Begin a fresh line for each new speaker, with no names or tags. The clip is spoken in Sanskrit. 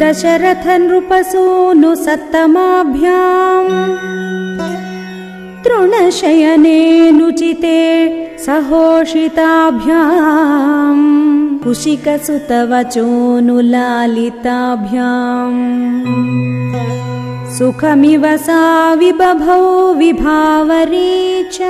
दशरथनृपसूनुसप्तमाभ्याम् तृणशयनेऽनुचिते सहोषिताभ्याम् कुशिकसुतवचोऽनुलालिताभ्याम् सुखमिव सा विबभौ विभावरी च